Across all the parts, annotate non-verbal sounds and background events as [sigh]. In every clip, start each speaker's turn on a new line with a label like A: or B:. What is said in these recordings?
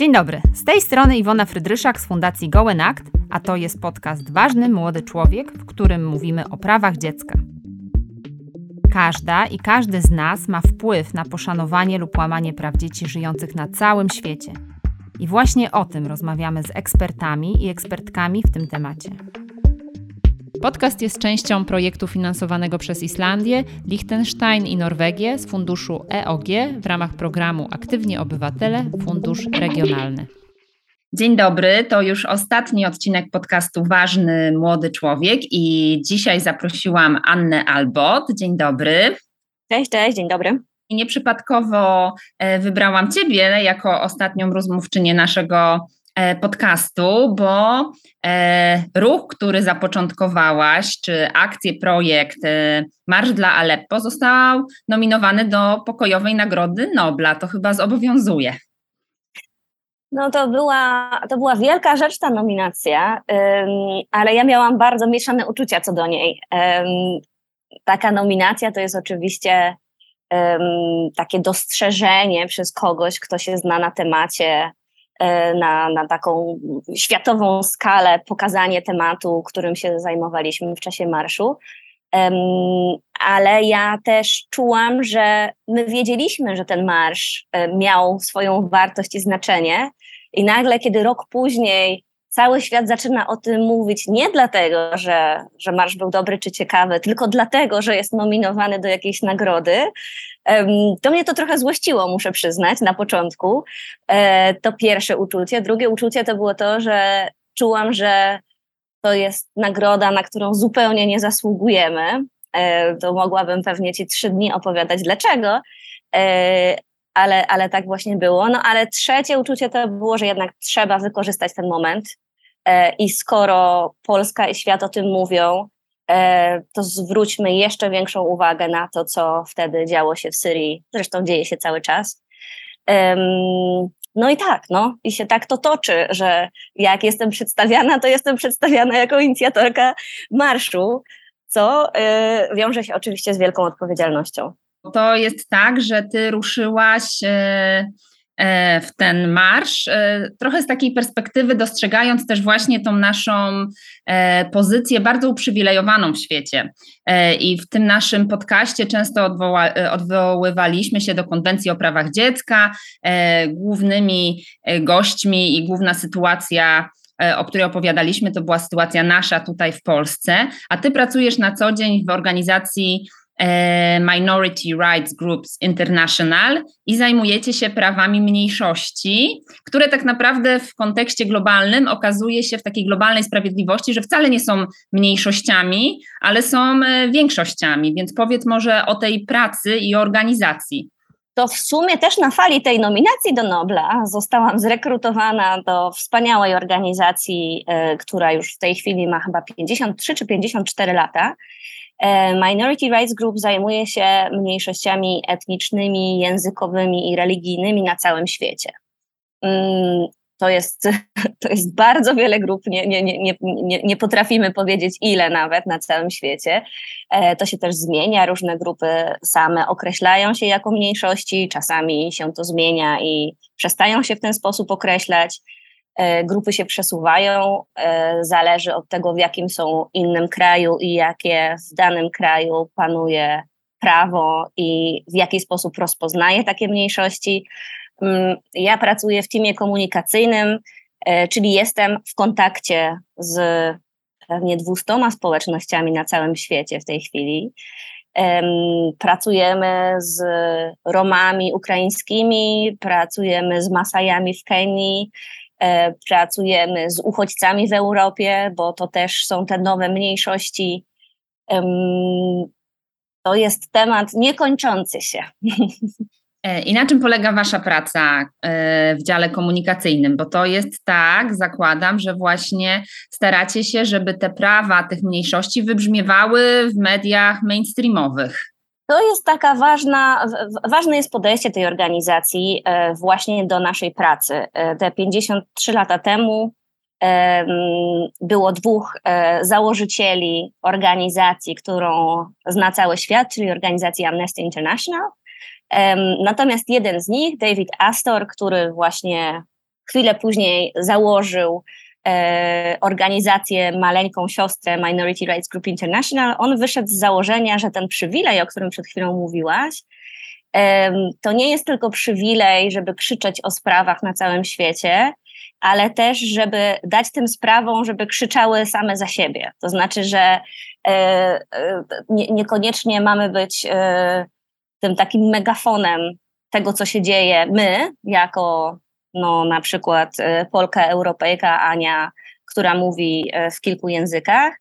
A: Dzień dobry, z tej strony Iwona Frydryszak z Fundacji Gołen a to jest podcast Ważny Młody Człowiek, w którym mówimy o prawach dziecka. Każda i każdy z nas ma wpływ na poszanowanie lub łamanie praw dzieci żyjących na całym świecie. I właśnie o tym rozmawiamy z ekspertami i ekspertkami w tym temacie. Podcast jest częścią projektu finansowanego przez Islandię, Liechtenstein i Norwegię z funduszu EOG w ramach programu Aktywnie Obywatele Fundusz Regionalny.
B: Dzień dobry, to już ostatni odcinek podcastu Ważny Młody Człowiek i dzisiaj zaprosiłam Annę Albot. Dzień dobry.
C: Cześć, cześć, dzień dobry.
B: I nieprzypadkowo e, wybrałam Ciebie jako ostatnią rozmówczynię naszego podcastu, bo e, ruch, który zapoczątkowałaś, czy akcję, projekt e, Marsz dla Aleppo został nominowany do Pokojowej Nagrody Nobla. To chyba zobowiązuje.
C: No to była, to była wielka rzecz ta nominacja, ale ja miałam bardzo mieszane uczucia co do niej. Taka nominacja to jest oczywiście takie dostrzeżenie przez kogoś, kto się zna na temacie E, na, na taką światową skalę pokazanie tematu, którym się zajmowaliśmy w czasie marszu. Ale ja też czułam, że my wiedzieliśmy, że ten marsz e, miał swoją wartość i znaczenie, i nagle, kiedy rok później cały świat zaczyna o tym mówić nie dlatego, że, że marsz był dobry czy ciekawy, tylko dlatego, że jest nominowany do jakiejś nagrody, to mnie to trochę złościło, muszę przyznać, na początku. E, to pierwsze uczucie. Drugie uczucie to było to, że czułam, że to jest nagroda, na którą zupełnie nie zasługujemy. E, to mogłabym pewnie ci trzy dni opowiadać dlaczego, e, ale, ale tak właśnie było. No ale trzecie uczucie to było, że jednak trzeba wykorzystać ten moment i skoro Polska i świat o tym mówią, to zwróćmy jeszcze większą uwagę na to, co wtedy działo się w Syrii. Zresztą dzieje się cały czas. No i tak, no, i się tak to toczy, że jak jestem przedstawiana, to jestem przedstawiana jako inicjatorka marszu, co e, wiąże się oczywiście z wielką odpowiedzialnością.
B: To jest tak, że ty ruszyłaś e, E, w ten marsz, e, trochę z takiej perspektywy dostrzegając też właśnie tą naszą e, pozycję bardzo uprzywilejowaną w świecie. I w tym naszym podcaście często odwoła, odwoływaliśmy się do konwencji o prawach dziecka. Głównymi gośćmi i główna sytuacja o której opowiadaliśmy, to była sytuacja nasza tutaj w Polsce, a ty pracujesz na co dzień w organizacji E, Minority Rights Groups International i zajmujecie się prawami mniejszości, które tak naprawdę w kontekście globalnym okazuje się w takiej globalnej sprawiedliwości, że wcale nie są mniejszościami, ale są e, większościami. Więc powiedz może o tej pracy i organizacji.
C: To w sumie też na fali tej nominacji do Nobla zostałam zrekrutowana do wspaniałej organizacji, y, która już w tej chwili ma chyba 53 czy 54 lata E, Minority Rights Group zajmuje się mniejszościami etnicznymi, językowymi i religijnymi na całym świecie. Mm, to jest, [laughs] to jest bardzo wiele grup, nie, nie, nie, nie, nie potrafimy powiedzieć ile nawet na całym świecie. E, to się też zmienia, różne grupy same określają się jako mniejszości, czasami się to zmienia i przestają się w ten sposób określać. E, grupy się przesuwają, e, zależy od tego, w jakim są innym kraju i jakie w danym kraju panuje prawo i w jaki sposób rozpoznaje takie mniejszości. Mm, ja pracuję w teamie komunikacyjnym, e, czyli jestem w kontakcie z pewnie 200 społecznościami na całym świecie w tej chwili. Pracujemy z Romami ukraińskimi, pracujemy z Masajami w Kenii, pracujemy z uchodźcami w Europie, bo to też są te nowe mniejszości. To jest temat niekończący się. [laughs]
B: E, I na czym polega Wasza praca e, w dziale komunikacyjnym? Bo to jest tak, zakładam, że właśnie staracie się, żeby te prawa tych mniejszości wybrzmiewały w mediach mainstreamowych.
C: To jest taka ważna, ważne jest podejście tej organizacji e, właśnie do naszej pracy. E, te 53 lata temu było dwóch e, założycieli organizacji, którą zna cały świat, czyli organizacji Amnesty International. Natomiast jeden z nich, David Astor, który właśnie chwilę później założył organizację maleńką siostrę Minority Rights Group International, on wyszedł z założenia, że ten przywilej, o którym przed chwilą mówiłaś, e, to nie jest tylko przywilej, żeby krzyczeć o sprawach na całym świecie, ale też, żeby dać tym sprawom, żeby krzyczały same za siebie. To znaczy, że e, e, nie, niekoniecznie mamy być e, tym takim megafonem tego, co się dzieje, my, jako no, na przykład Polka, Europejka, Ania, która mówi w kilku językach,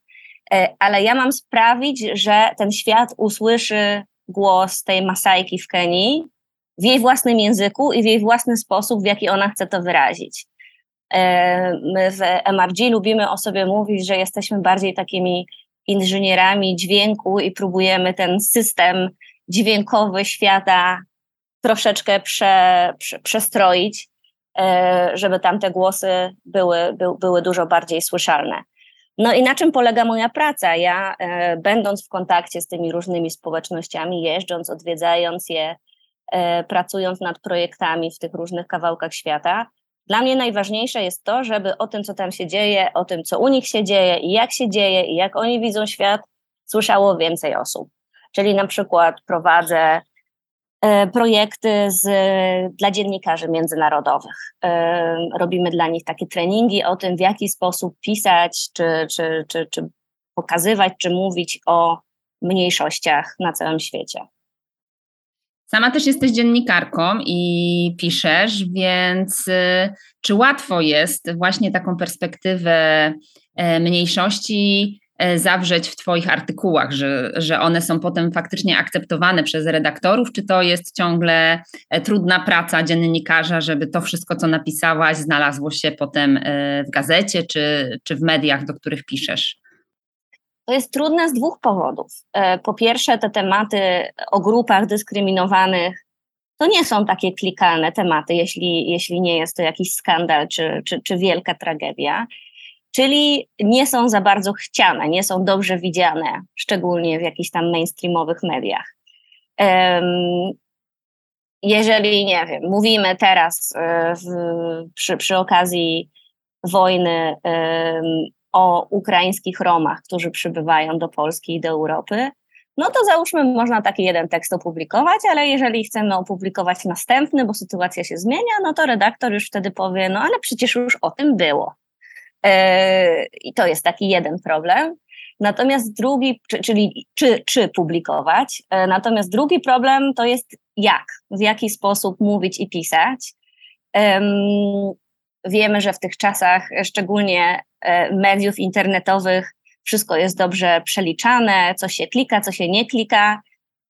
C: ale ja mam sprawić, że ten świat usłyszy głos tej Masajki w Kenii w jej własnym języku i w jej własny sposób, w jaki ona chce to wyrazić. E, my w MRG lubimy o sobie mówić, że jesteśmy bardziej takimi inżynierami dźwięku i próbujemy ten system dźwiękowy świata troszeczkę prze, prze, przestroić, e, żeby tam te głosy były, by, były dużo bardziej słyszalne. No i na czym polega moja praca? Ja, e, będąc w kontakcie z tymi różnymi społecznościami, jeżdżąc, odwiedzając je, pracując nad projektami w tych różnych kawałkach świata, dla mnie najważniejsze jest to, żeby o tym, co tam się dzieje, o tym, co u nich się dzieje i jak się dzieje i jak oni widzą świat, słyszało więcej osób. Czyli na przykład prowadzę e, projekty z, dla dziennikarzy międzynarodowych. E, robimy dla nich takie treningi o tym, w jaki sposób pisać, czy, czy, czy, czy pokazywać, czy mówić o mniejszościach na całym świecie.
B: Sama też jesteś dziennikarką i piszesz, więc czy łatwo jest właśnie taką perspektywę e, mniejszości e, zawrzeć w Twoich artykułach, że, że one są potem faktycznie akceptowane przez redaktorów, czy to jest ciągle e, trudna praca dziennikarza, żeby to wszystko, co napisałaś, znalazło się potem w gazecie czy, czy w mediach, do których piszesz?
C: To jest trudne z dwóch powodów. E, po pierwsze, te tematy o grupach dyskryminowanych to nie są takie klikalne tematy, jeśli, jeśli nie jest to jakiś skandal czy, czy, czy wielka tragedia. Czyli nie są za bardzo chciane, nie są dobrze widziane, szczególnie w jakichś tam mainstreamowych mediach. jeżeli, nie wiem, mówimy teraz e, w, przy, przy okazji wojny o ukraińskich Romach, którzy przybywają do Polski i do Europy, no to załóżmy, można taki jeden tekst opublikować, ale jeżeli chcemy opublikować następny, bo sytuacja się zmienia, no to redaktor już wtedy powie, no ale przecież już o tym było. Yy, I to jest taki jeden problem. Natomiast drugi, czyli czy, czy publikować, yy, natomiast drugi problem to jest jak, w jaki sposób mówić i pisać. Wiemy, że w tych czasach, szczególnie e, mediów internetowych, wszystko jest dobrze przeliczane, co się klika, co się nie klika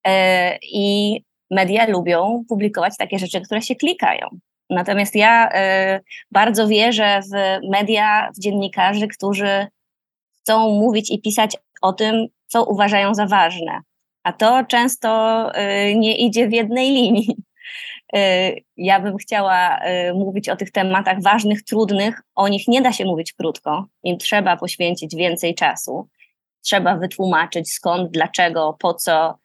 C: e, i media lubią publikować takie rzeczy, które się klikają. Natomiast ja e, bardzo wierzę w media, w dziennikarzy, którzy chcą mówić i pisać o tym, co uważają za ważne. A to często nie idzie w jednej linii. Y, ja bym chciała mówić o tych tematach ważnych, trudnych. O nich nie da się mówić krótko. Im trzeba poświęcić więcej czasu. Trzeba wytłumaczyć skąd, dlaczego, po co,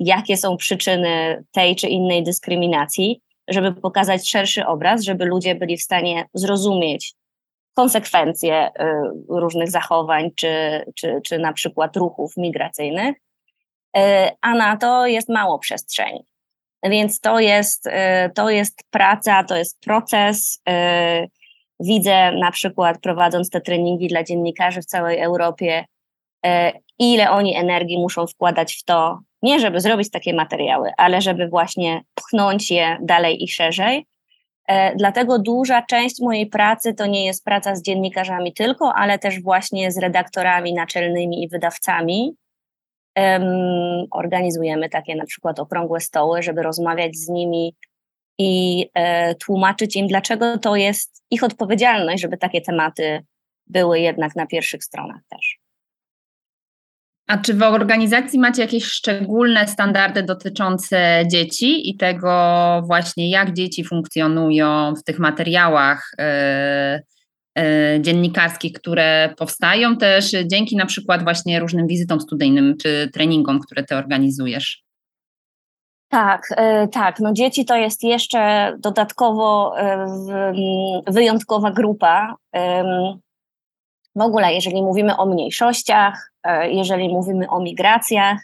C: jakie są przyczyny tej czy innej dyskryminacji, żeby pokazać szerszy obraz, żeby ludzie byli w stanie zrozumieć konsekwencje różnych zachowań, czy, czy, czy na przykład ruchów migracyjnych. A na to jest mało przestrzeni. Więc to jest, y, to jest praca, to jest proces. Y, widzę na przykład prowadząc te treningi dla dziennikarzy w całej Europie, y, ile oni energii muszą wkładać w to, nie żeby zrobić takie materiały, ale żeby właśnie pchnąć je dalej i szerzej. Dlatego duża część mojej pracy to nie jest praca z dziennikarzami tylko, ale też właśnie z redaktorami naczelnymi i wydawcami, organizujemy takie na przykład okrągłe stoły, żeby rozmawiać z nimi i e, tłumaczyć im, dlaczego to jest ich odpowiedzialność, żeby takie tematy były jednak na pierwszych stronach też.
B: A czy w organizacji macie jakieś szczególne standardy dotyczące dzieci i tego właśnie, jak dzieci funkcjonują w tych materiałach? Yy E, dziennikarskich, które powstają też dzięki na przykład właśnie różnym wizytom studyjnym czy treningom, które ty organizujesz.
C: Tak, e, tak. No dzieci to jest jeszcze dodatkowo e, wyjątkowa grupa. W ogóle, jeżeli mówimy o mniejszościach, e, jeżeli mówimy o migracjach,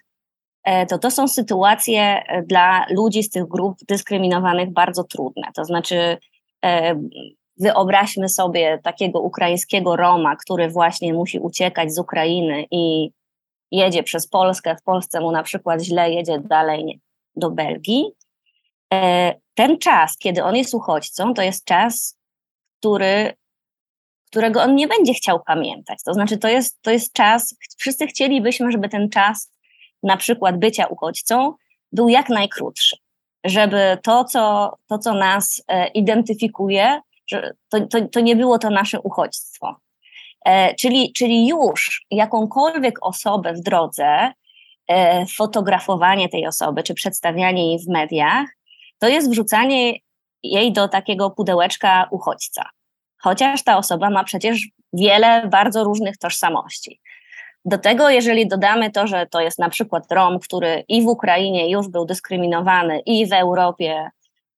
C: to to są sytuacje dla ludzi z tych grup dyskryminowanych bardzo trudne. To znaczy, wyobraźmy sobie takiego ukraińskiego Roma, który właśnie musi uciekać z Ukrainy i jedzie przez Polskę, w Polsce mu na przykład źle jedzie dalej do Belgii. E, ten czas, kiedy on jest uchodźcą, to jest czas, który, którego on nie będzie chciał pamiętać. To znaczy, to jest, to jest czas, wszyscy chcielibyśmy, żeby ten czas na przykład bycia uchodźcą był jak najkrótszy. Żeby to, co, to, co nas e, identyfikuje, że to, to, to nie było to nasze uchodźstwo. E, czyli, czyli już jakąkolwiek osobę w drodze E, fotografowanie tej osoby, czy przedstawianie jej w mediach, to jest wrzucanie jej do takiego pudełeczka uchodźca. Chociaż ta osoba ma przecież wiele bardzo różnych tożsamości. Do tego, jeżeli dodamy to, że to jest na przykład Rom, który i w Ukrainie już był dyskryminowany, i w Europie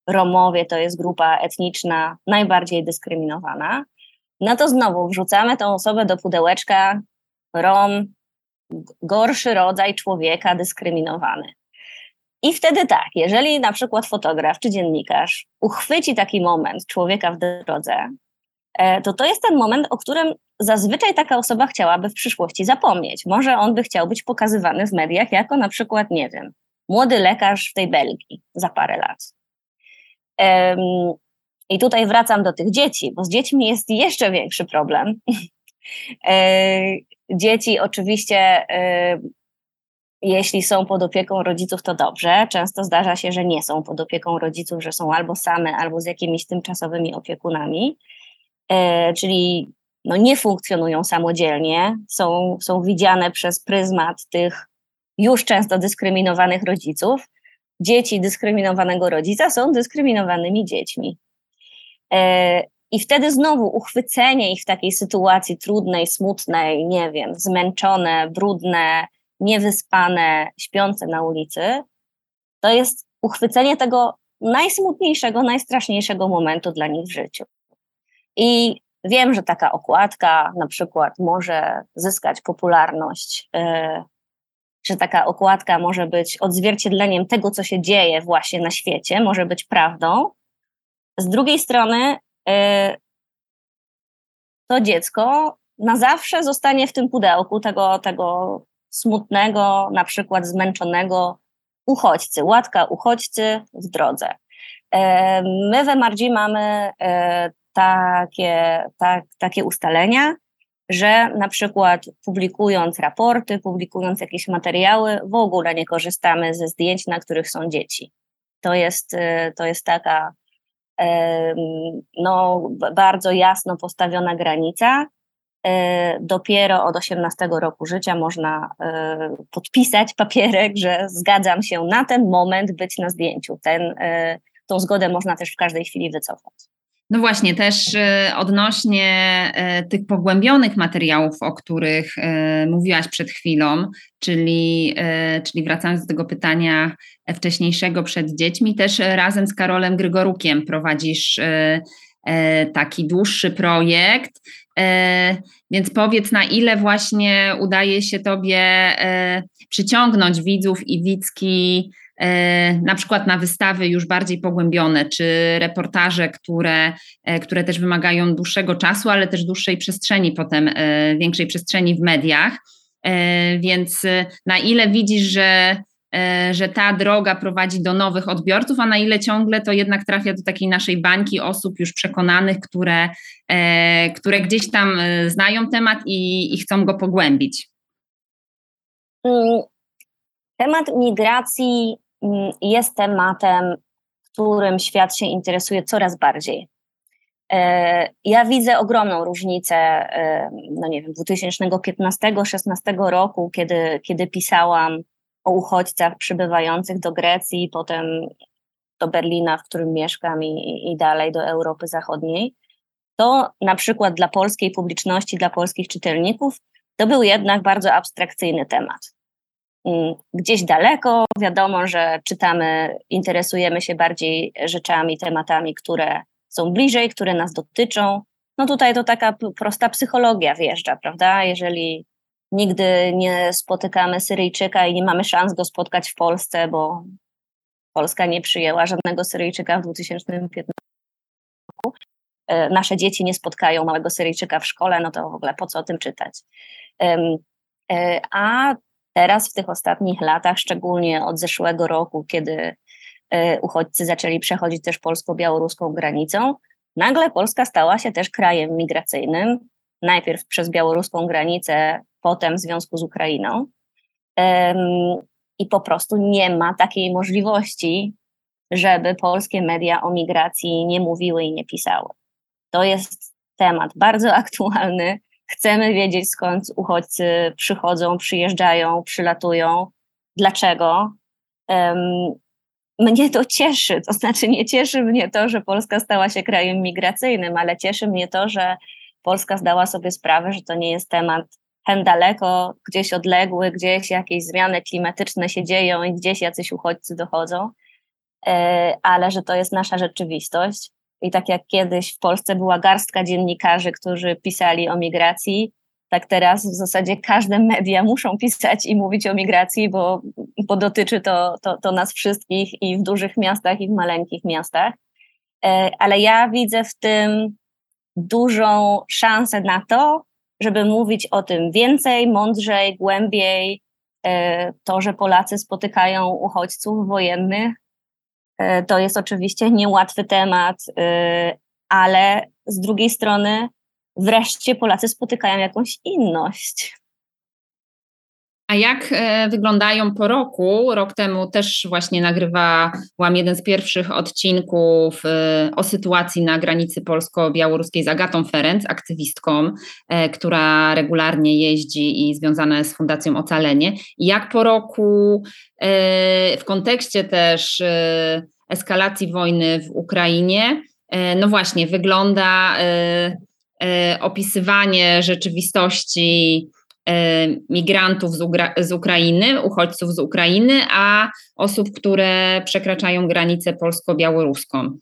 C: Romowie to jest grupa etniczna najbardziej dyskryminowana, no to znowu wrzucamy tą osobę do pudełeczka Rom, gorszy rodzaj człowieka dyskryminowany. I wtedy tak, jeżeli na przykład fotograf czy dziennikarz uchwyci taki moment człowieka w drodze, to to jest ten moment, o którym zazwyczaj taka osoba chciałaby w przyszłości zapomnieć. Może on by chciał być pokazywany w mediach jako na przykład, nie wiem, młody lekarz w tej Belgii za parę lat. I tutaj wracam do tych dzieci, bo z dziećmi jest jeszcze większy problem. [laughs] E, Dzieci oczywiście, y, jeśli są pod opieką rodziców, to dobrze. Często zdarza się, że nie są pod opieką rodziców, że są albo same, albo z jakimiś tymczasowymi opiekunami, czyli no nie funkcjonują samodzielnie, są, są widziane przez pryzmat tych już często dyskryminowanych rodziców. Dzieci dyskryminowanego rodzica są dyskryminowanymi dziećmi. Y, i wtedy znowu uchwycenie ich w takiej sytuacji trudnej, smutnej, nie wiem, zmęczone, brudne, niewyspane, śpiące na ulicy, to jest uchwycenie tego najsmutniejszego, najstraszniejszego momentu dla nich w życiu. I wiem, że taka okładka na przykład może zyskać popularność, yy, że taka okładka może być odzwierciedleniem tego, co się dzieje właśnie na świecie, może być prawdą. Z drugiej strony, Y, to dziecko na zawsze zostanie w tym pudełku tego, tego smutnego, na przykład zmęczonego uchodźcy, łatka uchodźcy w drodze. Y, my w MRG mamy y, takie, tak, takie ustalenia, że na przykład publikując raporty, publikując jakieś materiały, w ogóle nie korzystamy ze zdjęć, na których są dzieci. To jest, to jest taka no, bardzo jasno postawiona granica. E, dopiero od 18 roku życia można e, podpisać papierek, że zgadzam się na ten moment być na zdjęciu. Ten, tą zgodę można też w każdej chwili wycofać.
B: No właśnie, też odnośnie tych pogłębionych materiałów, o których mówiłaś przed chwilą, czyli, czyli wracając do tego pytania wcześniejszego przed dziećmi, też razem z Karolem Grygorukiem prowadzisz taki dłuższy projekt. Więc powiedz, na ile właśnie udaje się Tobie przyciągnąć widzów i widzki na przykład na wystawy już bardziej pogłębione, czy reportaże, które, e, które też wymagają dłuższego czasu, ale też dłuższej przestrzeni, potem e, większej przestrzeni w mediach. Więc na ile widzisz, że, że ta droga prowadzi do nowych odbiorców, a na ile ciągle to jednak trafia do takiej naszej bańki osób już przekonanych, które, które gdzieś tam znają temat i, i chcą go pogłębić?
C: Mm, temat migracji jest tematem, którym świat się interesuje coraz bardziej. E, ja widzę ogromną różnicę, e, no nie wiem, 2015-16 roku, kiedy, kiedy pisałam o uchodźcach przybywających do Grecji, potem do Berlina, w którym mieszkam i, i dalej do Europy Zachodniej. To na przykład dla polskiej publiczności, dla polskich czytelników, to był jednak bardzo abstrakcyjny temat. Mm, gdzieś daleko. Wiadomo, że czytamy, interesujemy się bardziej rzeczami, tematami, które są bliżej, które nas dotyczą. No tutaj to taka prosta psychologia wjeżdża, prawda? Jeżeli nigdy nie spotykamy Syryjczyka i nie mamy szans go spotkać w Polsce, bo Polska nie przyjęła żadnego Syryjczyka w 2015 roku, e, nasze dzieci nie spotkają małego Syryjczyka w szkole, no to w ogóle po co o tym czytać? E, a teraz w tych ostatnich latach, szczególnie od zeszłego roku, kiedy e, uchodźcy zaczęli przechodzić też polsko-białoruską granicą, nagle Polska stała się też krajem migracyjnym, najpierw przez białoruską granicę, potem w związku z Ukrainą. I po prostu nie ma takiej możliwości, żeby polskie media o migracji nie mówiły i nie pisały. To jest temat bardzo [laughs] aktualny. Chcemy wiedzieć, skąd uchodźcy przychodzą, przyjeżdżają, przylatują, dlaczego. Um, mnie to cieszy, to znaczy nie cieszy mnie to, że Polska stała się krajem migracyjnym, ale cieszy mnie to, że Polska zdała sobie sprawę, że to nie jest temat hen daleko, gdzieś odległy, gdzieś jakieś zmiany klimatyczne się dzieją i gdzieś jacyś uchodźcy dochodzą, e, ale że to jest nasza rzeczywistość. I tak jak kiedyś w Polsce była garstka dziennikarzy, którzy pisali o migracji, tak teraz w zasadzie każde media muszą pisać i mówić o migracji, bo, bo dotyczy to, to, to nas wszystkich i w dużych miastach, i w maleńkich miastach. E, ale ja widzę w tym dużą szansę na to, żeby mówić o tym więcej, mądrzej, głębiej. E, to, że Polacy spotykają uchodźców wojennych, to jest oczywiście niełatwy temat, e, ale z drugiej strony wreszcie Polacy spotykają jakąś inność.
B: A jak e, wyglądają po roku? Rok temu też właśnie nagrywałam jeden z pierwszych odcinków e, o sytuacji na granicy polsko-białoruskiej z Agatą Ferenc, aktywistką, e, która regularnie jeździ i związana jest z Fundacją Ocalenie. Jak po roku w kontekście też eskalacji wojny w Ukrainie, no właśnie, wygląda opisywanie rzeczywistości migrantów z, z, Ukrainy, uchodźców z Ukrainy, a osób, które przekraczają granicę polsko-białoruską?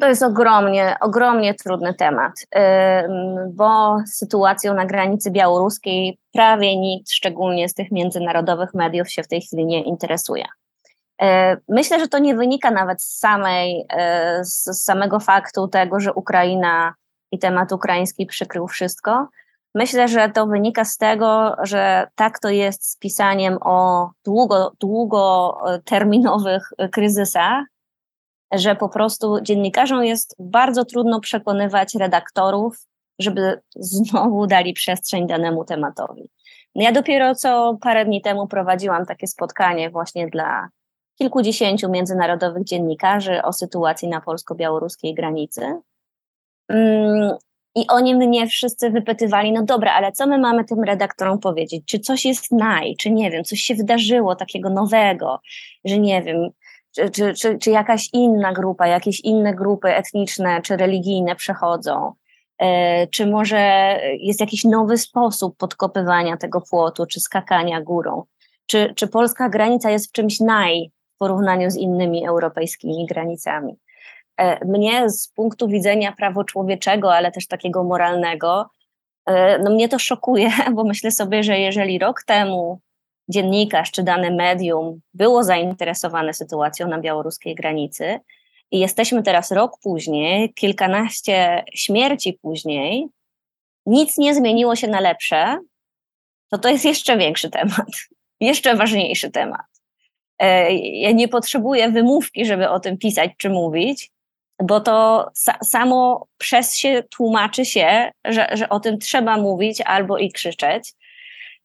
C: To jest ogromnie, ogromnie trudny temat, bo sytuacją na granicy białoruskiej prawie nikt, szczególnie z tych międzynarodowych mediów, się w tej chwili nie interesuje. E, myślę, że to nie wynika nawet z, samej, z samego faktu tego, że Ukraina i temat ukraiński przykrył wszystko, Myślę, że to wynika z tego, że tak to jest z pisaniem o długo, długoterminowych kryzysach, że po prostu dziennikarzom jest bardzo trudno przekonywać redaktorów, żeby znowu dali przestrzeń danemu tematowi. Ja dopiero co parę dni temu prowadziłam takie spotkanie właśnie dla kilkudziesięciu międzynarodowych dziennikarzy o sytuacji na polsko-białoruskiej granicy. I oni mnie wszyscy wypytywali, no dobra, ale co my mamy tym redaktorom powiedzieć? Czy coś jest naj, czy nie wiem, coś się wydarzyło takiego nowego, że nie wiem, czy, czy, czy, czy jakaś inna grupa, jakieś inne grupy etniczne czy religijne przechodzą? E, czy może jest jakiś nowy sposób podkopywania tego płotu, czy skakania górą? Czy, czy polska granica jest w czymś naj w porównaniu z innymi europejskimi granicami? E, mnie z punktu widzenia prawoczłowieczego, ale też takiego moralnego, e, no mnie to szokuje, [laughs] bo myślę sobie, że jeżeli rok temu dziennikarz czy dane medium było zainteresowane sytuacją na białoruskiej granicy i jesteśmy teraz rok później, kilkanaście śmierci później, nic nie zmieniło się na lepsze, to to jest jeszcze większy temat, [laughs] jeszcze ważniejszy temat. E, ja nie potrzebuję wymówki, żeby o tym pisać czy mówić, bo to sa samo przez się tłumaczy się, że, że o tym trzeba mówić albo i krzyczeć.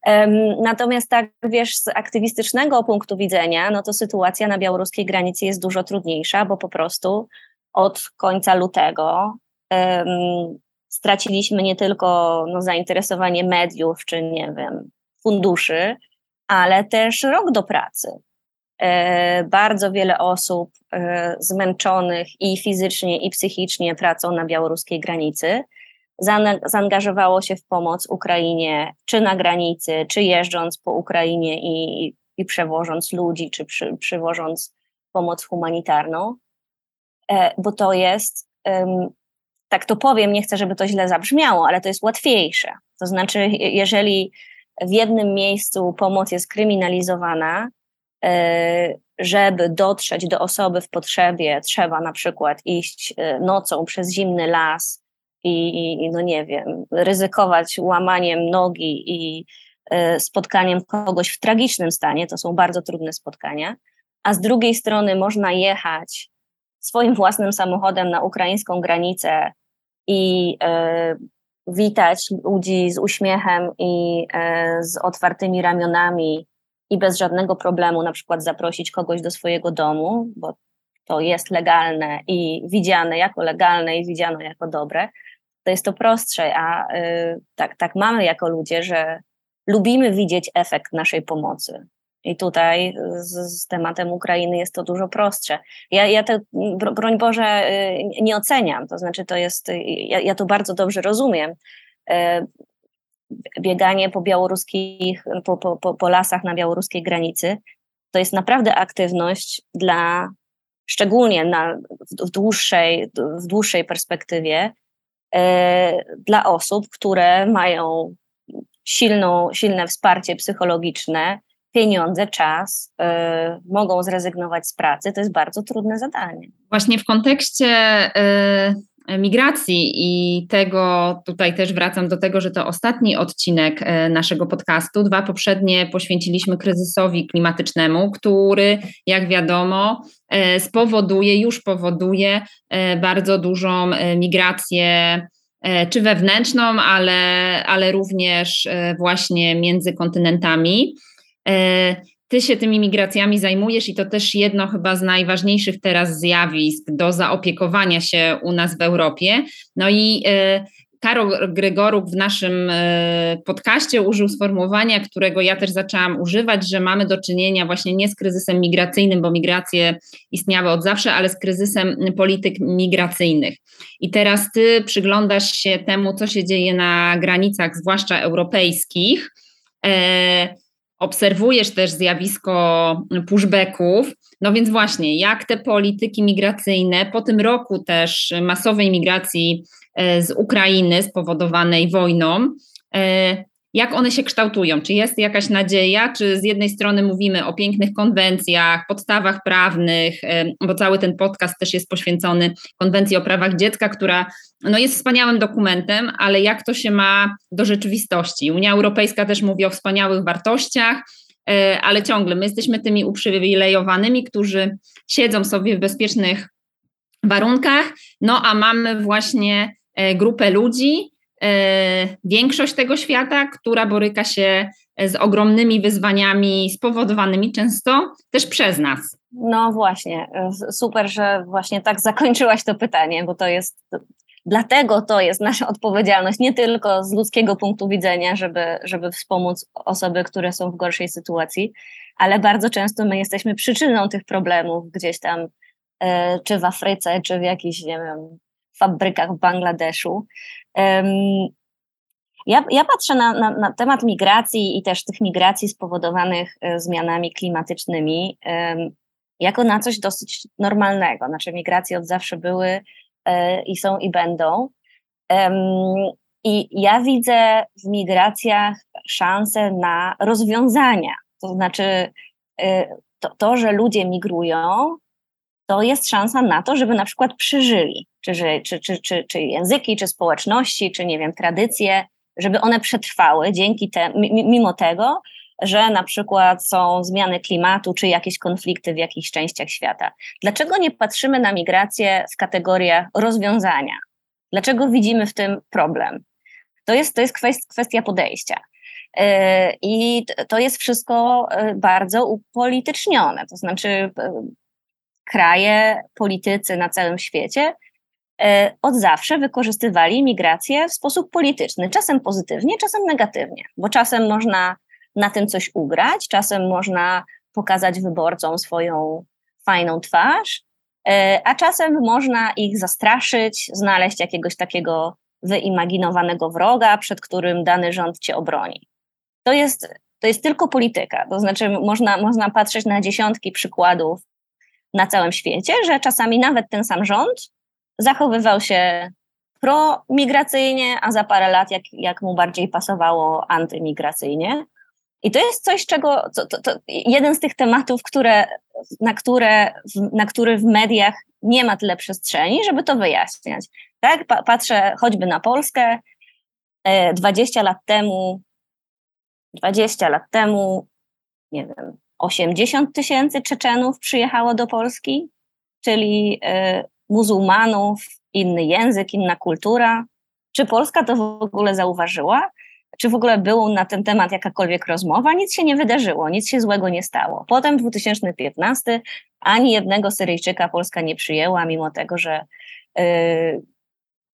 C: Um, natomiast tak, wiesz, z aktywistycznego punktu widzenia, no to sytuacja na białoruskiej granicy jest dużo trudniejsza, bo po prostu od końca lutego um, straciliśmy nie tylko no, zainteresowanie mediów, czy nie wiem, funduszy, ale też rok do pracy. E, bardzo wiele osób e, zmęczonych i fizycznie, i psychicznie pracą na białoruskiej granicy zaangażowało się w pomoc Ukrainie, czy na granicy, czy jeżdżąc po Ukrainie i, i przewożąc ludzi, czy przy, przywożąc pomoc humanitarną, e, bo to jest, tak to powiem, nie chcę, żeby to źle zabrzmiało, ale to jest łatwiejsze. To znaczy, jeżeli w jednym miejscu pomoc jest kryminalizowana, żeby dotrzeć do osoby w potrzebie, trzeba na przykład iść e, nocą przez zimny las i, no nie wiem, ryzykować łamaniem nogi i e, spotkaniem kogoś w tragicznym stanie, to są bardzo trudne spotkania, a z drugiej strony można jechać swoim własnym samochodem na ukraińską granicę i e, witać ludzi z uśmiechem i e, z otwartymi ramionami i bez żadnego problemu na przykład zaprosić kogoś do swojego domu, bo to jest legalne i widziane jako legalne i widziano jako dobre, to jest to prostsze, a y, tak, tak mamy jako ludzie, że lubimy widzieć efekt naszej pomocy. I tutaj z, z, tematem Ukrainy jest to dużo prostsze. Ja, ja to, broń Boże, y, nie oceniam, to znaczy to jest, ja, ja to bardzo dobrze rozumiem. Bieganie po białoruskich, po, po, po, lasach na białoruskiej granicy, to jest naprawdę aktywność dla, szczególnie na, w, dłuższej, w dłuższej perspektywie, E, dla osób, które mają silną, silne wsparcie psychologiczne, pieniądze, czas, y, mogą zrezygnować z pracy, to jest bardzo trudne zadanie.
B: Właśnie w kontekście y, migracji i tego, tutaj też wracam do tego, że to ostatni odcinek y, naszego podcastu. Dwa poprzednie poświęciliśmy kryzysowi klimatycznemu, który, jak wiadomo, E, spowoduje, już powoduje e, bardzo dużą e, migrację czy wewnętrzną, ale, ale również właśnie między kontynentami. Ty się tymi migracjami zajmujesz i to też jedno chyba z najważniejszych teraz zjawisk do zaopiekowania się u nas w Europie. No i Karol Gregoruk w naszym e, podcaście użył sformułowania, którego ja też zaczęłam używać, że mamy do czynienia właśnie nie z kryzysem migracyjnym, bo migracje istniały od zawsze, ale z kryzysem polityk migracyjnych. I teraz ty przyglądasz się temu, co się dzieje na granicach, zwłaszcza europejskich. E, obserwujesz też zjawisko pushbacków. No więc właśnie, jak te polityki migracyjne po tym roku też masowej migracji E, z Ukrainy spowodowanej wojną. E, jak one się kształtują? Czy jest jakaś nadzieja? Czy z jednej strony mówimy o pięknych konwencjach, podstawach prawnych, e, bo cały ten podcast też jest poświęcony konwencji o prawach dziecka, która no jest wspaniałym dokumentem, ale jak to się ma do rzeczywistości? Unia Europejska też mówi o wspaniałych wartościach, ale ciągle my jesteśmy tymi uprzywilejowanymi, którzy siedzą sobie w bezpiecznych warunkach, no a mamy właśnie E, grupę ludzi, e, większość tego świata, która boryka się z ogromnymi wyzwaniami spowodowanymi często też przez nas.
C: No właśnie, e, super, że właśnie tak zakończyłaś to pytanie, bo to jest dlatego to jest nasza odpowiedzialność, nie tylko z ludzkiego punktu widzenia, żeby, żeby wspomóc osoby, które są w gorszej sytuacji, ale bardzo często my jesteśmy przyczyną tych problemów gdzieś tam, czy w Afryce, czy w jakichś, nie wiem, fabrykach w Bangladeszu. Ja, ja patrzę na, na, na, temat migracji i też tych migracji spowodowanych e, zmianami klimatycznymi jako na coś dosyć normalnego. Znaczy, migracje od zawsze były e, i są i będą. I ja widzę w migracjach szansę na rozwiązania. To znaczy, e, to, to, że ludzie migrują, to jest szansa na to, żeby na przykład przeżyli, czy, czy, czy, czy, czy języki, czy społeczności, czy nie wiem, tradycje, żeby one przetrwały dzięki te, mimo tego, że na przykład są zmiany klimatu, czy jakieś konflikty w jakichś częściach świata. Dlaczego nie patrzymy na migrację w kategoriach rozwiązania? Dlaczego widzimy w tym problem? To jest, to jest kwestia podejścia. Yy, I to jest wszystko yy, bardzo upolitycznione. To znaczy, yy, kraje, politycy na całym świecie od zawsze wykorzystywali migrację w sposób polityczny, czasem pozytywnie, czasem negatywnie, bo czasem można na tym coś ugrać, czasem można pokazać wyborcom swoją fajną twarz, e, a czasem można ich zastraszyć, znaleźć jakiegoś takiego wyimaginowanego wroga, przed którym dany rząd cię obroni. To jest, to jest tylko polityka. To znaczy, można, można patrzeć na dziesiątki przykładów na całym świecie, że czasami nawet ten sam rząd zachowywał się promigracyjnie, a za parę lat, jak, jak mu bardziej pasowało, antymigracyjnie. I to jest coś, czego, to, to, jeden z tych tematów, które, na, które, na który w mediach nie ma tyle przestrzeni, żeby to wyjaśniać. Tak? Patrzę choćby na Polskę. 20 e, lat temu, 20 lat temu, nie wiem, 80 tysięcy Czeczenów przyjechało do Polski, czyli y, muzułmanów, inny język, inna kultura. Czy Polska to w ogóle zauważyła? Czy w ogóle było na ten temat jakakolwiek rozmowa? Nic się nie wydarzyło, nic się złego nie stało. Potem 2015 ani jednego Syryjczyka Polska nie przyjęła, mimo tego, że y,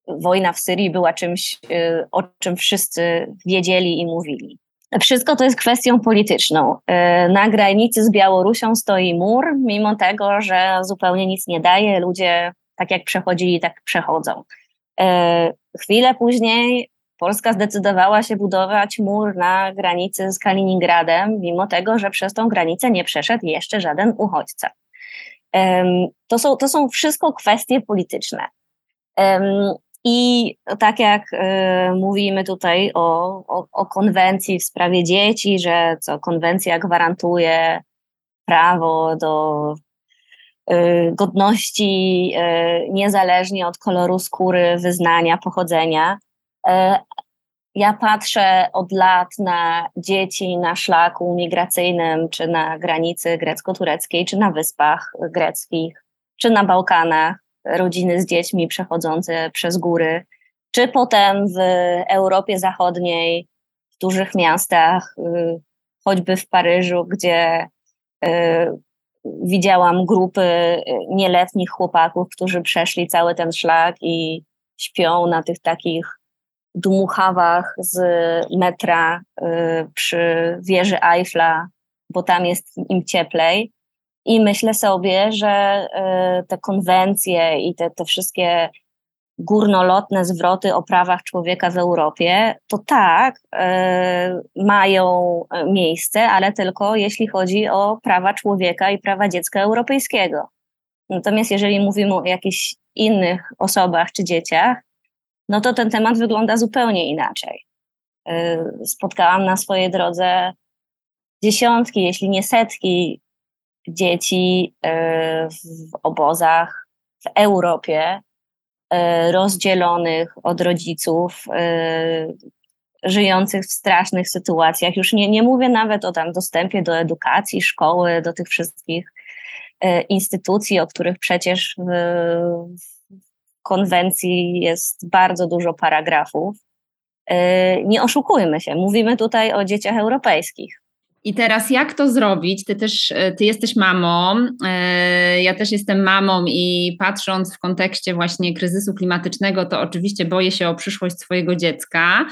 C: wojna w Syrii była czymś, y, o czym wszyscy wiedzieli i mówili. Wszystko to jest kwestią polityczną. Y, na granicy z Białorusią stoi mur, mimo tego, że zupełnie nic nie daje. Ludzie tak jak przechodzili, tak przechodzą. Y, chwilę później Polska zdecydowała się budować mur na granicy z Kaliningradem, mimo tego, że przez tą granicę nie przeszedł jeszcze żaden uchodźca. To są, to są wszystko kwestie polityczne. I tak jak y, mówimy tutaj o, o, o, konwencji w sprawie dzieci, że co konwencja gwarantuje prawo do godności y, niezależnie od koloru skóry, wyznania, pochodzenia. Y, ja patrzę od lat na dzieci na szlaku migracyjnym, czy na granicy grecko-tureckiej, czy na wyspach greckich, czy na Bałkanach rodziny z dziećmi przechodzące przez góry, czy potem w Europie Zachodniej, w dużych miastach, y, choćby w Paryżu, gdzie y, widziałam grupy y, nieletnich chłopaków, którzy przeszli cały ten szlak i śpią na tych takich dmuchawach z metra przy wieży Eiffla, bo tam jest im cieplej. I myślę sobie, że e, te konwencje i te, te wszystkie górnolotne zwroty o prawach człowieka w Europie, to tak, e, mają miejsce, ale tylko jeśli chodzi o prawa człowieka i prawa dziecka europejskiego. Natomiast jeżeli mówimy o jakichś innych osobach czy dzieciach, no to ten temat wygląda zupełnie inaczej. E, spotkałam na swojej drodze dziesiątki, jeśli nie setki dzieci e, w obozach w Europie, rozdzielonych od rodziców, e, żyjących w strasznych sytuacjach. Już nie, nie mówię nawet o tam dostępie do edukacji, szkoły, do tych wszystkich instytucji, o których przecież w konwencji jest bardzo dużo paragrafów. Nie oszukujmy się, mówimy tutaj o dzieciach europejskich.
B: I teraz jak to zrobić? Ty też, e, ty jesteś mamą, e, ja też jestem mamą i patrząc w kontekście właśnie kryzysu klimatycznego, to oczywiście boję się o przyszłość swojego dziecka,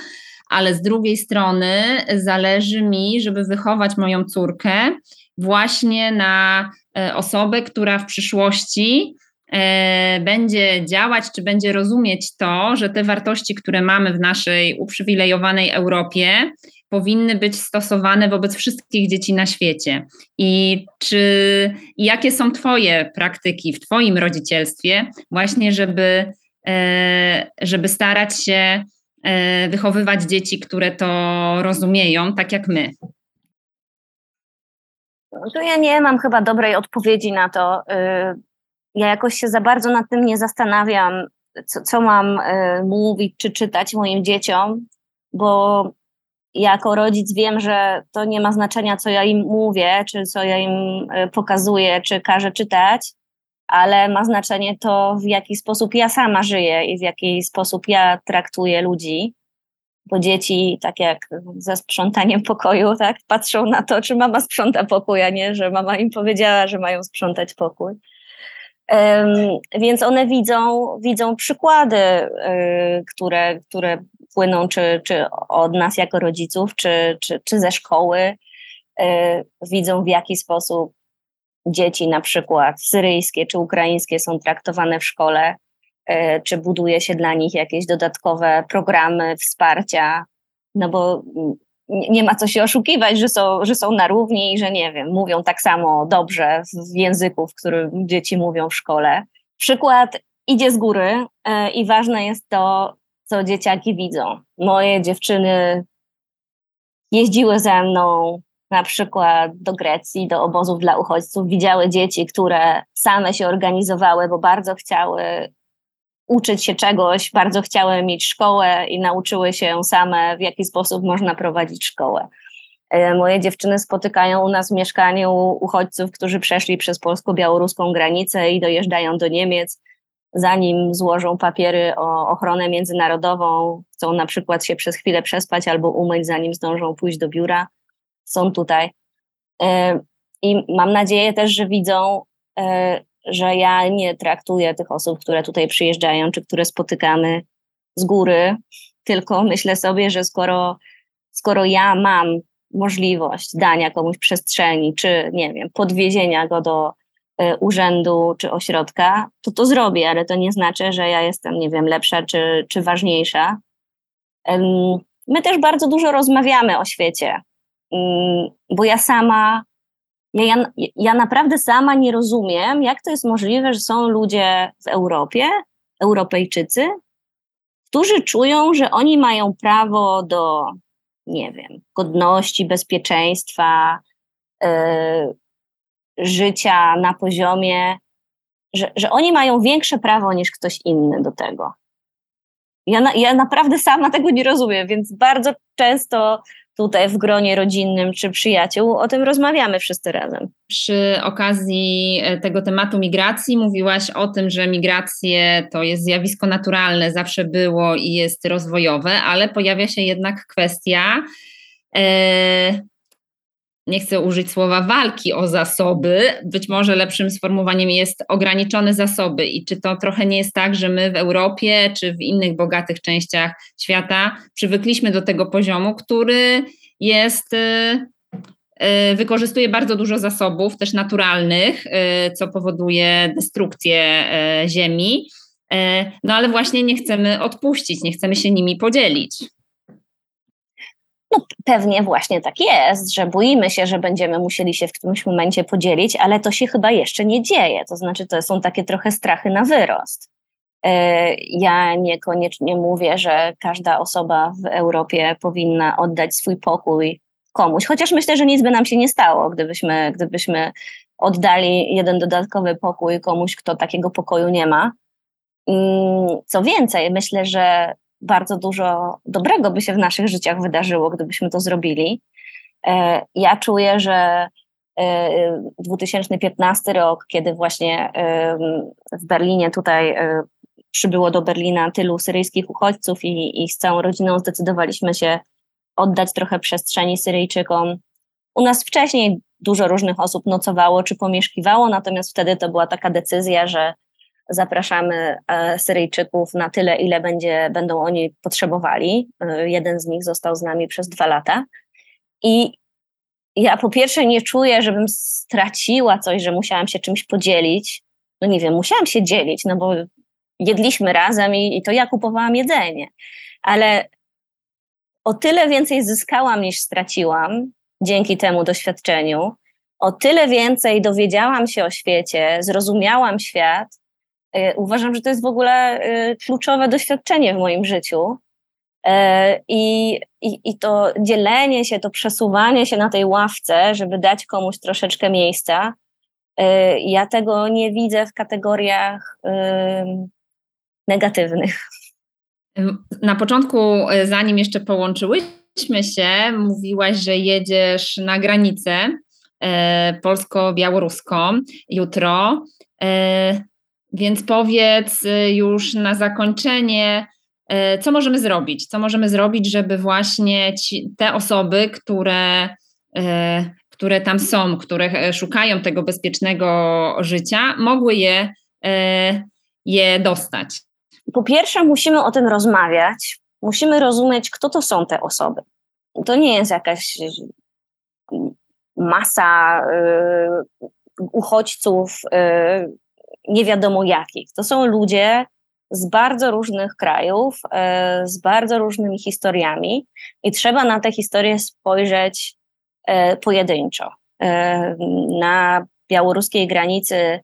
B: ale z drugiej strony zależy mi, żeby wychować moją córkę właśnie na e, osobę, która w przyszłości będzie działać, czy będzie rozumieć to, że te wartości, które mamy w naszej uprzywilejowanej Europie, powinny być stosowane wobec wszystkich dzieci na świecie. I czy jakie są Twoje praktyki w Twoim rodzicielstwie, właśnie, żeby, e, żeby starać się e, wychowywać dzieci, które to rozumieją, tak jak my?
C: To ja nie mam chyba dobrej odpowiedzi na to. Y, ja jakoś się za bardzo nad tym nie zastanawiam, co, co mam mówić czy czytać moim dzieciom, bo jako rodzic wiem, że to nie ma znaczenia, co ja im mówię, czy co ja im e, pokazuję, czy każę czytać, ale ma znaczenie to, w jaki sposób ja sama żyję i w jaki sposób ja traktuję ludzi. Bo dzieci, tak jak ze sprzątaniem pokoju, tak, patrzą na to, czy mama sprząta pokój, a nie, że mama im powiedziała, że mają sprzątać pokój. Um, więc one widzą, widzą przykłady, y, które, które płyną czy, czy od nas jako rodziców, czy, czy, czy ze szkoły, y, widzą w jaki sposób dzieci na przykład syryjskie czy ukraińskie są traktowane w szkole. czy buduje się dla nich jakieś dodatkowe programy wsparcia, no bo nie ma co się oszukiwać, że są, że są na równi i że nie wiem, mówią tak samo dobrze w języku, w którym dzieci mówią w szkole. Przykład idzie z góry e, i ważne jest to, co dzieciaki widzą. Moje dziewczyny jeździły ze mną na przykład do Grecji, do obozów dla uchodźców, widziały dzieci, które same się organizowały, bo bardzo chciały uczyć się czegoś, bardzo chciały mieć szkołę i nauczyły się same, w jaki sposób można prowadzić szkołę. E, moje dziewczyny spotykają u nas w mieszkaniu uchodźców, którzy przeszli przez polsko-białoruską granicę i dojeżdżają do Niemiec. Zanim złożą papiery o ochronę międzynarodową, chcą na przykład się przez chwilę przespać albo umyć, zanim zdążą pójść do biura, są tutaj. E, I mam nadzieję też, że widzą, e, że ja nie traktuję tych osób, które tutaj przyjeżdżają, czy które spotykamy z góry, tylko myślę sobie, że skoro, skoro ja mam możliwość dania komuś przestrzeni, czy nie wiem, podwiezienia go do urzędu czy ośrodka, to to zrobię, ale to nie znaczy, że ja jestem, nie wiem, lepsza czy, czy ważniejsza. My też bardzo dużo rozmawiamy o świecie, ym, bo ja sama ja, ja naprawdę sama nie rozumiem, jak to jest możliwe, że są ludzie w Europie, Europejczycy, którzy czują, że oni mają prawo do, nie wiem, godności, bezpieczeństwa, yy, życia na poziomie, że, że oni mają większe prawo niż ktoś inny do tego. Ja, na, ja naprawdę sama tego nie rozumiem, więc bardzo często tutaj w gronie rodzinnym czy przyjaciół, o tym rozmawiamy wszyscy razem.
B: Przy okazji e, tego tematu migracji mówiłaś o tym, że migracje to jest zjawisko naturalne, zawsze było i jest rozwojowe, ale pojawia się jednak kwestia. E, nie chcę użyć słowa walki o zasoby, być może lepszym sformułowaniem jest ograniczone zasoby. I czy to trochę nie jest tak, że my w Europie czy w innych bogatych częściach świata przywykliśmy do tego poziomu, który jest. Y, y, wykorzystuje bardzo dużo zasobów, też naturalnych, y, co powoduje destrukcję ziemi. No ale właśnie nie chcemy odpuścić, nie chcemy się nimi podzielić.
C: No pewnie właśnie tak jest, że boimy się, że będziemy musieli się w którymś momencie podzielić, ale to się chyba jeszcze nie dzieje. To znaczy, to są takie trochę strachy na wyrost. E, ja niekoniecznie mówię, że każda osoba w Europie powinna oddać swój pokój komuś, chociaż myślę, że nic by nam się nie stało, gdybyśmy, gdybyśmy oddali jeden dodatkowy pokój komuś, kto takiego pokoju nie ma. Mm, co więcej, myślę, że bardzo dużo dobrego by się w naszych życiach wydarzyło, gdybyśmy to zrobili. E, ja czuję, że 2015 e, rok, kiedy właśnie w Berlinie tutaj e, przybyło do Berlina tylu syryjskich uchodźców i, i z całą rodziną zdecydowaliśmy się oddać trochę przestrzeni Syryjczykom. U nas wcześniej dużo różnych osób nocowało czy pomieszkiwało, natomiast wtedy to była taka decyzja, że zapraszamy e, Syryjczyków na tyle, ile będzie, będą oni potrzebowali. E, jeden z nich został z nami przez dwa lata. I ja po pierwsze nie czuję, żebym straciła coś, że musiałam się czymś podzielić. No nie wiem, musiałam się dzielić, no bo jedliśmy razem i, i to ja kupowałam jedzenie. Ale o tyle więcej zyskałam niż straciłam dzięki temu doświadczeniu. O tyle więcej dowiedziałam się o świecie, zrozumiałam świat, uważam, że to jest w ogóle e, kluczowe doświadczenie w moim życiu. E, I, i, I to dzielenie się, to przesuwanie się na tej ławce, żeby dać komuś troszeczkę miejsca, ja tego nie widzę w kategoriach negatywnych.
B: Na początku, zanim jeszcze połączyłyśmy się, mówiłaś, że jedziesz na granicę polsko-białoruską jutro. Więc powiedz y, już na zakończenie, y, co możemy zrobić? Co możemy zrobić, żeby właśnie ci, te osoby, które, y, które tam są, które szukają tego bezpiecznego życia, mogły je, je dostać?
C: Po pierwsze, musimy o tym rozmawiać. Musimy rozumieć, kto to są te osoby. To nie jest jakaś masa uchodźców, nie wiadomo jakich. To są ludzie, z bardzo różnych krajów, e, z bardzo różnymi historiami i trzeba na te historie spojrzeć e, pojedynczo. E, na białoruskiej granicy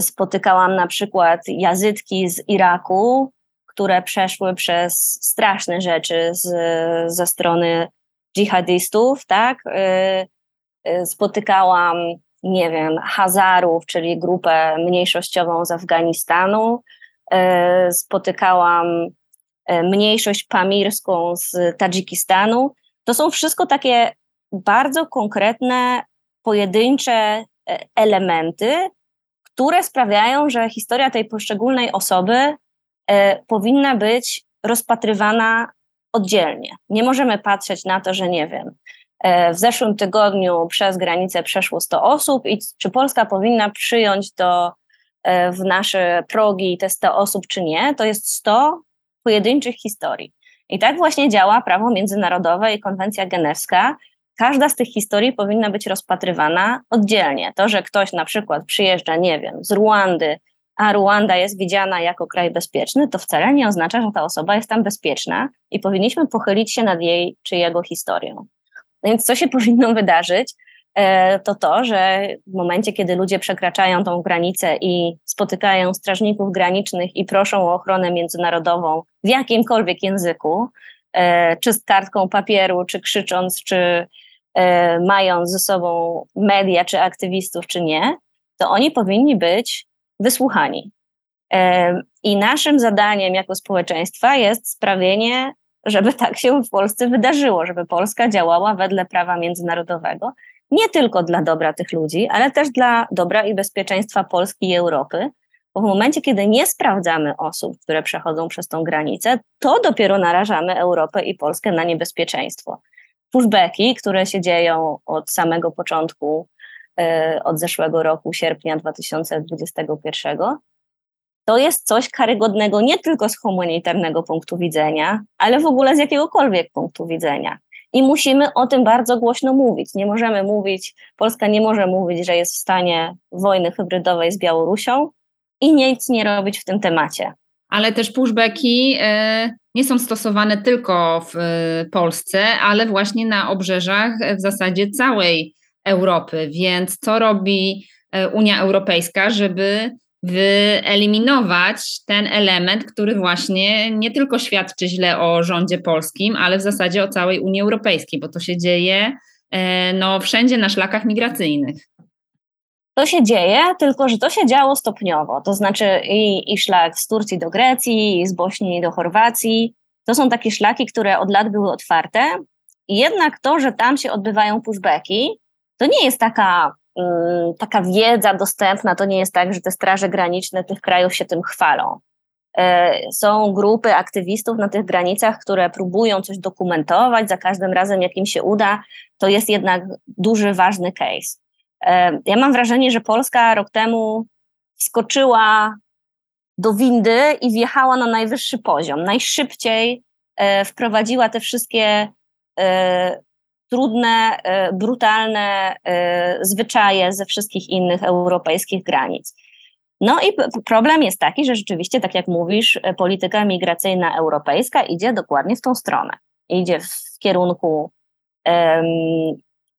C: spotykałam na przykład jazytki z Iraku, które przeszły przez straszne rzeczy z, ze strony dżihadystów, tak? Spotykałam, nie wiem, Hazarów, czyli grupę mniejszościową z Afganistanu, E, spotykałam e, mniejszość pamirską z Tadżykistanu. To są wszystko takie bardzo konkretne, pojedyncze e, elementy, które sprawiają, że historia tej poszczególnej osoby powinna być rozpatrywana oddzielnie. Nie możemy patrzeć na to, że nie wiem, w zeszłym tygodniu przez granicę przeszło 100 osób i czy Polska powinna przyjąć do E, w nasze progi te 100 osób, czy nie, to jest 100 pojedynczych historii. I tak właśnie działa prawo międzynarodowe i konwencja genewska. Każda z tych historii powinna być rozpatrywana oddzielnie. To, że ktoś na przykład przyjeżdża, nie wiem, z Ruandy, a Ruanda jest widziana jako kraj bezpieczny, to wcale nie oznacza, że ta osoba jest tam bezpieczna i powinniśmy pochylić się nad jej czy jego historią. Więc co się [laughs] powinno wydarzyć? E, to to, że w momencie, kiedy ludzie przekraczają tą granicę i spotykają strażników granicznych i proszą o ochronę międzynarodową w jakimkolwiek języku, e, czy z kartką papieru, czy krzycząc, czy e, mając ze sobą media, czy aktywistów, czy nie, to oni powinni być wysłuchani. I naszym zadaniem jako społeczeństwa jest sprawienie, żeby tak się w Polsce wydarzyło, żeby Polska działała wedle prawa międzynarodowego nie tylko dla dobra tych ludzi, ale też dla dobra i bezpieczeństwa Polski i Europy, bo w momencie, kiedy nie sprawdzamy osób, które przechodzą przez tą granicę, to dopiero narażamy Europę i Polskę na niebezpieczeństwo. Pushbacki, które się dzieją od samego początku, e, od zeszłego roku, sierpnia 2021, to jest coś karygodnego nie tylko z humanitarnego punktu widzenia, ale w ogóle z jakiegokolwiek punktu widzenia. I musimy o tym bardzo głośno mówić. Nie możemy mówić, Polska nie może mówić, że jest w stanie wojny hybrydowej z Białorusią i nic nie robić w tym temacie.
B: Ale też pushbacki e, nie są stosowane tylko w e, Polsce, ale właśnie na obrzeżach w zasadzie całej Europy. Więc co robi e, Unia Europejska, żeby wyeliminować ten element, który właśnie nie tylko świadczy źle o rządzie polskim, ale w zasadzie o całej Unii Europejskiej, bo to się dzieje e, no, wszędzie na szlakach migracyjnych.
C: To się dzieje, tylko że to się działo stopniowo. To znaczy i, i szlak z Turcji do Grecji, i z Bośni do Chorwacji. To są takie szlaki, które od lat były otwarte. Jednak to, że tam się odbywają pushbacki, to nie jest taka taka wiedza dostępna, to nie jest tak, że te straże graniczne tych krajów się tym chwalą. Y, są grupy aktywistów na tych granicach, które próbują coś dokumentować, za każdym razem, jak im się uda, to jest jednak duży, ważny case. Y, ja mam wrażenie, że Polska rok temu wskoczyła do windy i wjechała na najwyższy poziom. Najszybciej wprowadziła te wszystkie trudne, e, brutalne e, zwyczaje ze wszystkich innych europejskich granic. No i problem jest taki, że rzeczywiście, tak jak mówisz, e, polityka migracyjna europejska idzie dokładnie w tą stronę. Idzie w kierunku um,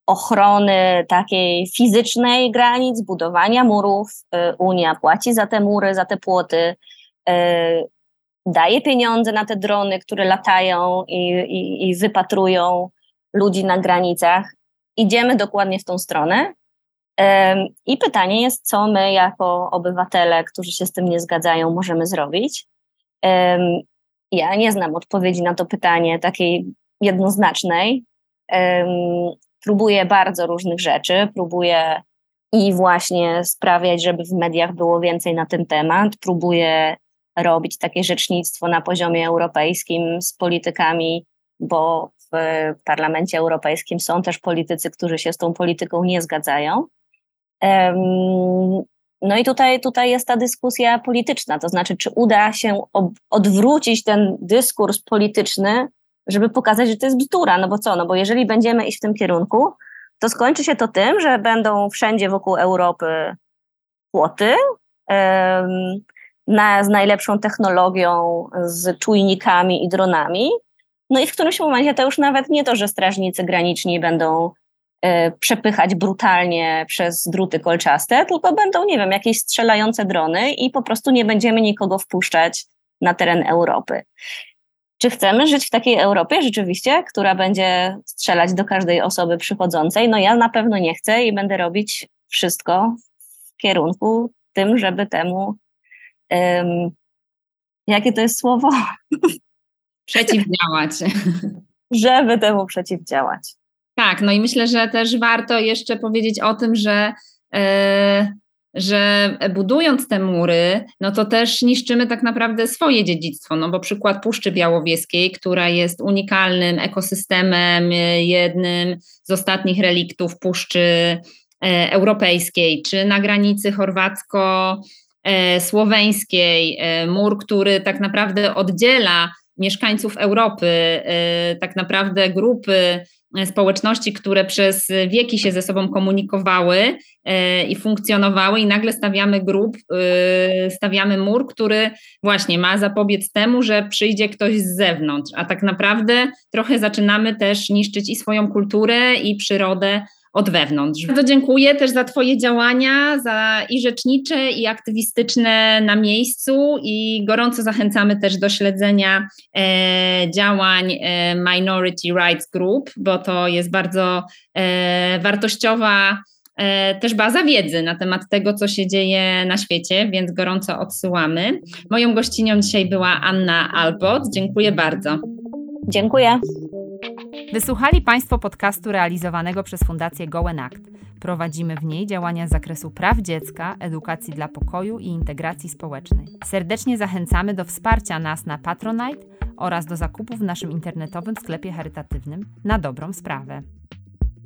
C: ochrony takiej fizycznej granic, budowania murów. Unia płaci za te mury, za te płoty, daje pieniądze na te drony, które latają i, i, i wypatrują ludzi na granicach. Idziemy dokładnie w tą stronę. I pytanie jest, co my jako obywatele, którzy się z tym nie zgadzają, możemy zrobić. Ja nie znam odpowiedzi na to pytanie takiej jednoznacznej. Próbuję bardzo różnych rzeczy, próbuję i właśnie sprawiać, żeby w mediach było więcej na ten temat. Próbuję robić takie rzecznictwo na poziomie europejskim z politykami, bo w Parlamencie Europejskim są też politycy, którzy się z tą polityką nie zgadzają. No i tutaj, tutaj jest ta dyskusja polityczna, to znaczy, czy uda się odwrócić ten dyskurs polityczny, żeby pokazać, że to jest bzdura, no bo co, no bo jeżeli będziemy iść w tym kierunku, to skończy się to tym, że będą wszędzie wokół Europy płoty, na, z najlepszą technologią, z czujnikami i dronami. No i w którymś momencie to już nawet nie to, że strażnicy graniczni będą y, przepychać brutalnie przez druty kolczaste, tylko będą, nie wiem, jakieś strzelające drony i po prostu nie będziemy nikogo wpuszczać na teren Europy. Czy chcemy żyć w takiej Europie rzeczywiście, która będzie strzelać do każdej osoby przychodzącej? No ja na pewno nie chcę i będę robić wszystko w kierunku tym, żeby temu. Um, jakie to jest słowo? [laughs]
B: Przeciwdziałać. [laughs]
C: żeby temu przeciwdziałać.
B: Tak, no i myślę, że też warto jeszcze powiedzieć o tym, że. Yy że budując te mury, no to też niszczymy tak naprawdę swoje dziedzictwo, no bo przykład Puszczy Białowieskiej, która jest unikalnym ekosystemem, jednym z ostatnich reliktów Puszczy e, Europejskiej, czy na granicy chorwacko-słoweńskiej, e, mur, który tak naprawdę oddziela mieszkańców Europy, e, tak naprawdę grupy społeczności, które przez wieki się ze sobą komunikowały e, i funkcjonowały, i nagle stawiamy grup, stawiamy mur, który właśnie ma zapobiec temu, że przyjdzie ktoś z zewnątrz, a tak naprawdę trochę zaczynamy też niszczyć i swoją kulturę, i przyrodę od wewnątrz. Bardzo dziękuję też za Twoje działania, za i rzecznicze, i aktywistyczne na miejscu i gorąco zachęcamy też do śledzenia e, działań e, Minority Rights Group, bo to jest bardzo e, wartościowa e, też baza wiedzy na temat tego, co się dzieje na świecie, więc gorąco odsyłamy. Moją gościnią dzisiaj była Anna Albot. Dziękuję bardzo.
C: Dziękuję.
A: Wysłuchali Państwo podcastu realizowanego przez Fundację Gołen Act. Prowadzimy w niej działania z zakresu praw dziecka, edukacji dla pokoju i integracji społecznej. Serdecznie zachęcamy do wsparcia nas na Patronite oraz do zakupu w naszym internetowym sklepie charytatywnym na dobrą sprawę.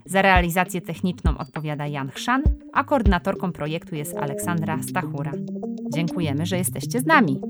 A: Za realizację techniczną odpowiada Jan Chrzan, a koordynatorką projektu jest Aleksandra Stachura. Dziękujemy, że jesteście z nami.